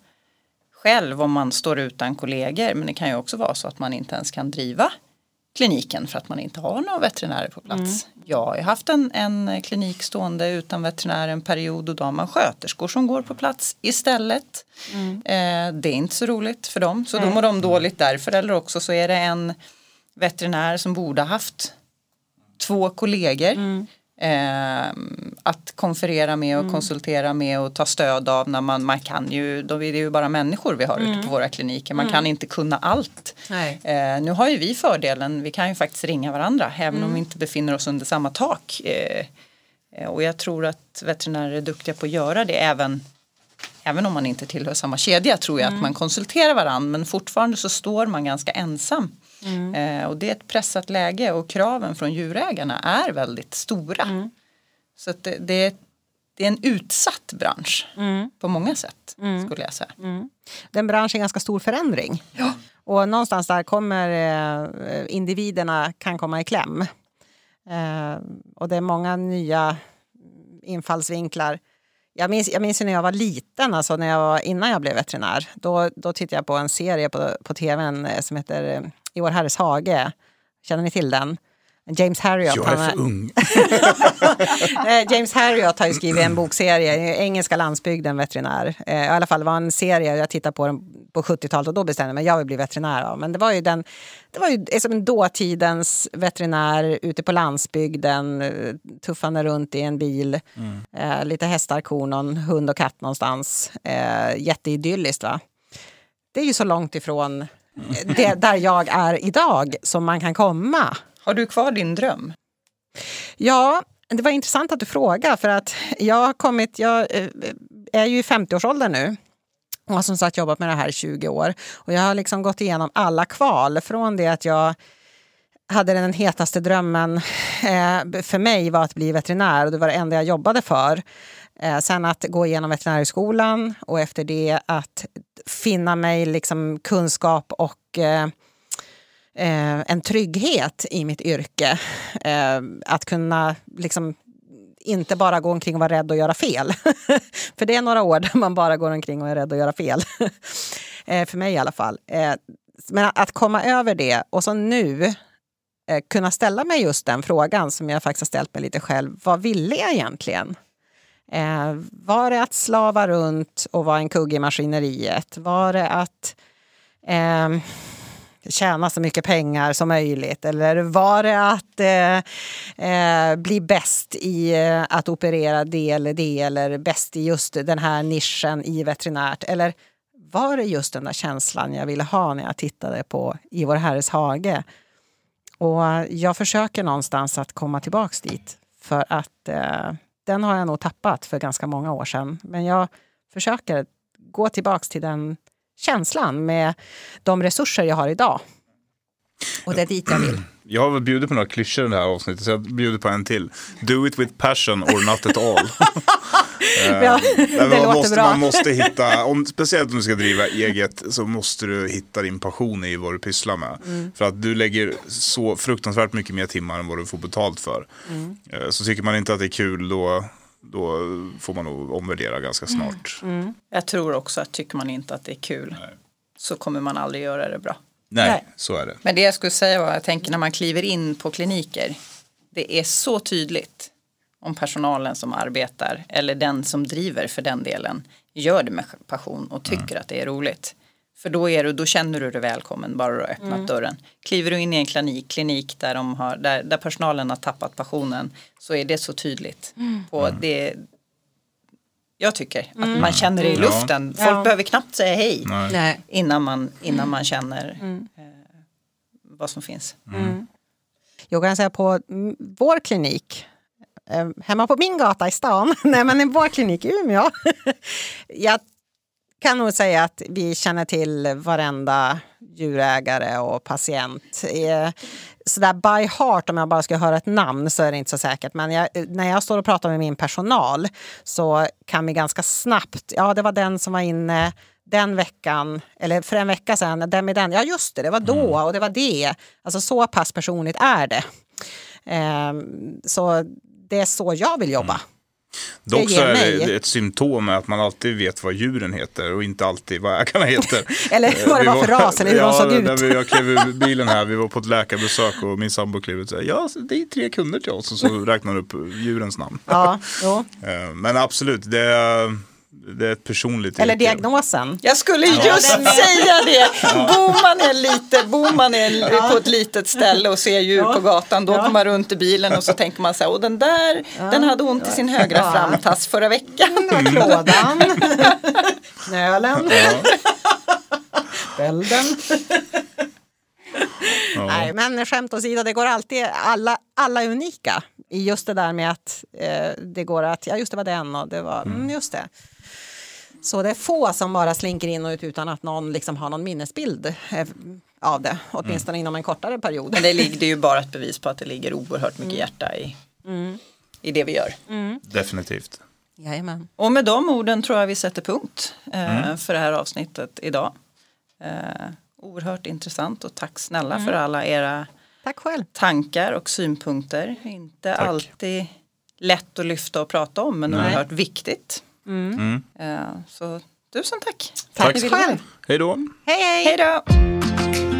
själv om man står utan kollegor men det kan ju också vara så att man inte ens kan driva kliniken för att man inte har några veterinärer på plats. Jag har haft en, en klinik stående utan veterinär en period och då har man sköterskor som går på plats istället. Eh, det är inte så roligt för dem så då mår de dåligt därför. Eller också så är det en veterinär som borde ha haft två kollegor. Eh, att konferera med och konsultera med och ta stöd av när man, man kan ju, då är det ju bara människor vi har ute på våra kliniker, man kan inte kunna allt. Eh, nu har ju vi fördelen, vi kan ju faktiskt ringa varandra även om vi inte befinner oss under samma tak. Eh, eh, och jag tror att veterinärer är duktiga på att göra det även Även om man inte tillhör samma kedja tror jag att man konsulterar varandra men fortfarande så står man ganska ensam. Eh, och det är ett pressat läge och kraven från djurägarna är väldigt stora. Så det, det, det är en utsatt bransch
Mm.
på många sätt skulle jag säga.
Den branschen är ganska stor förändring.
Ja.
Och någonstans där kommer eh, individerna kan komma i kläm. Eh, och det är många nya infallsvinklar. Jag minns, jag minns när jag var liten, alltså när jag var, innan jag blev veterinär. Då, då tittade jag på en serie på, på tvn eh, som heter eh, I vår herres hage. Känner ni till den? James Harriot.
Jag är för ung.
Eh, James Harriot har ju skrivit en bokserie, Engelska landsbygden veterinär. Eh, I alla fall det var en serie, jag tittade på den på 70-talet och då bestämde jag mig, jag vill bli veterinär. Men det var ju, den, det var ju som en dåtidens veterinär ute på landsbygden, eh, tuffande runt i en bil, eh, lite hästar, kor, någon hund och katt någonstans. Eh, jätteidylliskt va? Det är ju så långt ifrån eh, det, där jag är idag som man kan komma.
Har du kvar din dröm?
Ja, det var intressant att du frågade. för att jag har kommit, jag eh, är ju i 50-årsåldern nu och har som sagt jobbat med det här i 20 år. Och jag har liksom gått igenom alla kval från det att jag hade den hetaste drömmen eh, för mig var att bli veterinär och det var det enda jag jobbade för. Eh, sen att gå igenom veterinärskolan och efter det att finna mig liksom kunskap och eh, en trygghet i mitt yrke. Eh, att kunna liksom inte bara gå omkring och vara rädd att göra fel. För det är några år där man bara går omkring och är rädd att göra fel. eh, för mig i alla fall. Eh, men att komma över det och så nu eh, kunna ställa mig just den frågan som jag faktiskt har ställt mig lite själv. Vad ville jag egentligen? Eh, var det att slava runt och vara en kugge i maskineriet? Var det att eh, tjäna så mycket pengar som möjligt? Eller var det att eh, eh, bli bäst i eh, att operera det eller det eller bäst i just den här nischen i veterinärt? Eller var det just den där känslan jag ville ha när jag tittade på I vår Herres hage? Och jag försöker någonstans att komma tillbaks dit för att eh, den har jag nog tappat för ganska många år sedan. Men jag försöker gå tillbaks till den känslan med de resurser jag har idag. Och det är dit jag vill.
Jag har bjudit på några klyschor i det här avsnittet, så jag bjuder på en till. Do it with passion or not at all. Eh,
Ja, det
man,
låter
måste,
bra.
man måste hitta, om, speciellt om du ska driva eget, så måste du hitta din passion i vad du pysslar med.
Mm.
För att du lägger så fruktansvärt mycket mer timmar än vad du får betalt för.
Mm.
Eh, Så tycker man inte att det är kul, då, då får man nog omvärdera ganska
Mm.
snart.
Jag tror också att tycker man inte att det är kul så kommer man aldrig göra det bra.
Nej,
Nej.
så är det.
Men det jag skulle säga var, jag tänker när man kliver in på kliniker, det är så tydligt om personalen som arbetar eller den som driver för den delen gör det med passion och tycker att det är roligt. För då, är du, då känner du dig välkommen bara du har öppnat dörren. Kliver du in i en klinik, klinik där, de har, där, där personalen har tappat passionen så är det så tydligt. På det, jag tycker att man känner det i
Ja.
luften. Folk
Ja.
behöver knappt säga hej
Nej.
Innan man, innan man känner eh, vad som finns.
Jag kan säga på mm, vår klinik, eh, hemma på min gata i stan, nej men i vår klinik i Umeå. jag kan nog säga att vi känner till varenda djurägare och patient. Eh, Sådär by heart, om jag bara ska höra ett namn så är det inte så säkert. Men jag, när jag står och pratar med min personal så kan vi ganska snabbt, ja det var den som var inne den veckan, eller för en vecka sedan, den med den, ja just det, det var då och det var det. Alltså så pass personligt är det. Ehm, så det är så jag vill jobba.
Dock så är
mig-
det ett symptom med att man alltid vet vad djuren heter och inte alltid vad ägarna heter.
Eller
Eh,
vad det
vi
var för ras eller hur de
ja,
såg ut.
Jag klev ur bilen här, vi var på ett läkarbesök och min sambo klev ut och sa ja, det är tre kunder till oss och så räknar han upp djurens namn.
Ja.
Eh, Men absolut, det är, det är ett personligt
Eller
yrke.
diagnosen.
Jag skulle just säga det. Bor man, är lite, bor man är på ett litet ställe och ser djur på gatan då
Ja.
kommer man runt i bilen och så tänker man så här, och den där, den hade ont i sin högra
Ja.
framtass förra veckan.
Klådan, knölen, bälden.
Ja.
Nej, men skämt åsido, det går alltid, alla, alla är unika i just det där med att eh, det går att, ja just det var den och det var, mm, just det. Så det är få som bara slinker in och ut utan att någon liksom har någon minnesbild eh, av det, åtminstone inom en kortare period.
Men det, ligger, det är ju bara ett bevis på att det ligger oerhört mycket hjärta i. i det vi gör.
Definitivt.
Jajamän.
Och med de orden tror jag vi sätter punkt eh, för det här avsnittet idag. Eh, oerhört intressant och tack snälla för alla era
Tack själv.
tankar och synpunkter. Inte
Tack.
alltid lätt att lyfta och prata om men
Nej.
oerhört viktigt.
Mm.
Eh, så tusen tack.
Tack
vara
själv.
Hej då.
Hej hej!
Hej då!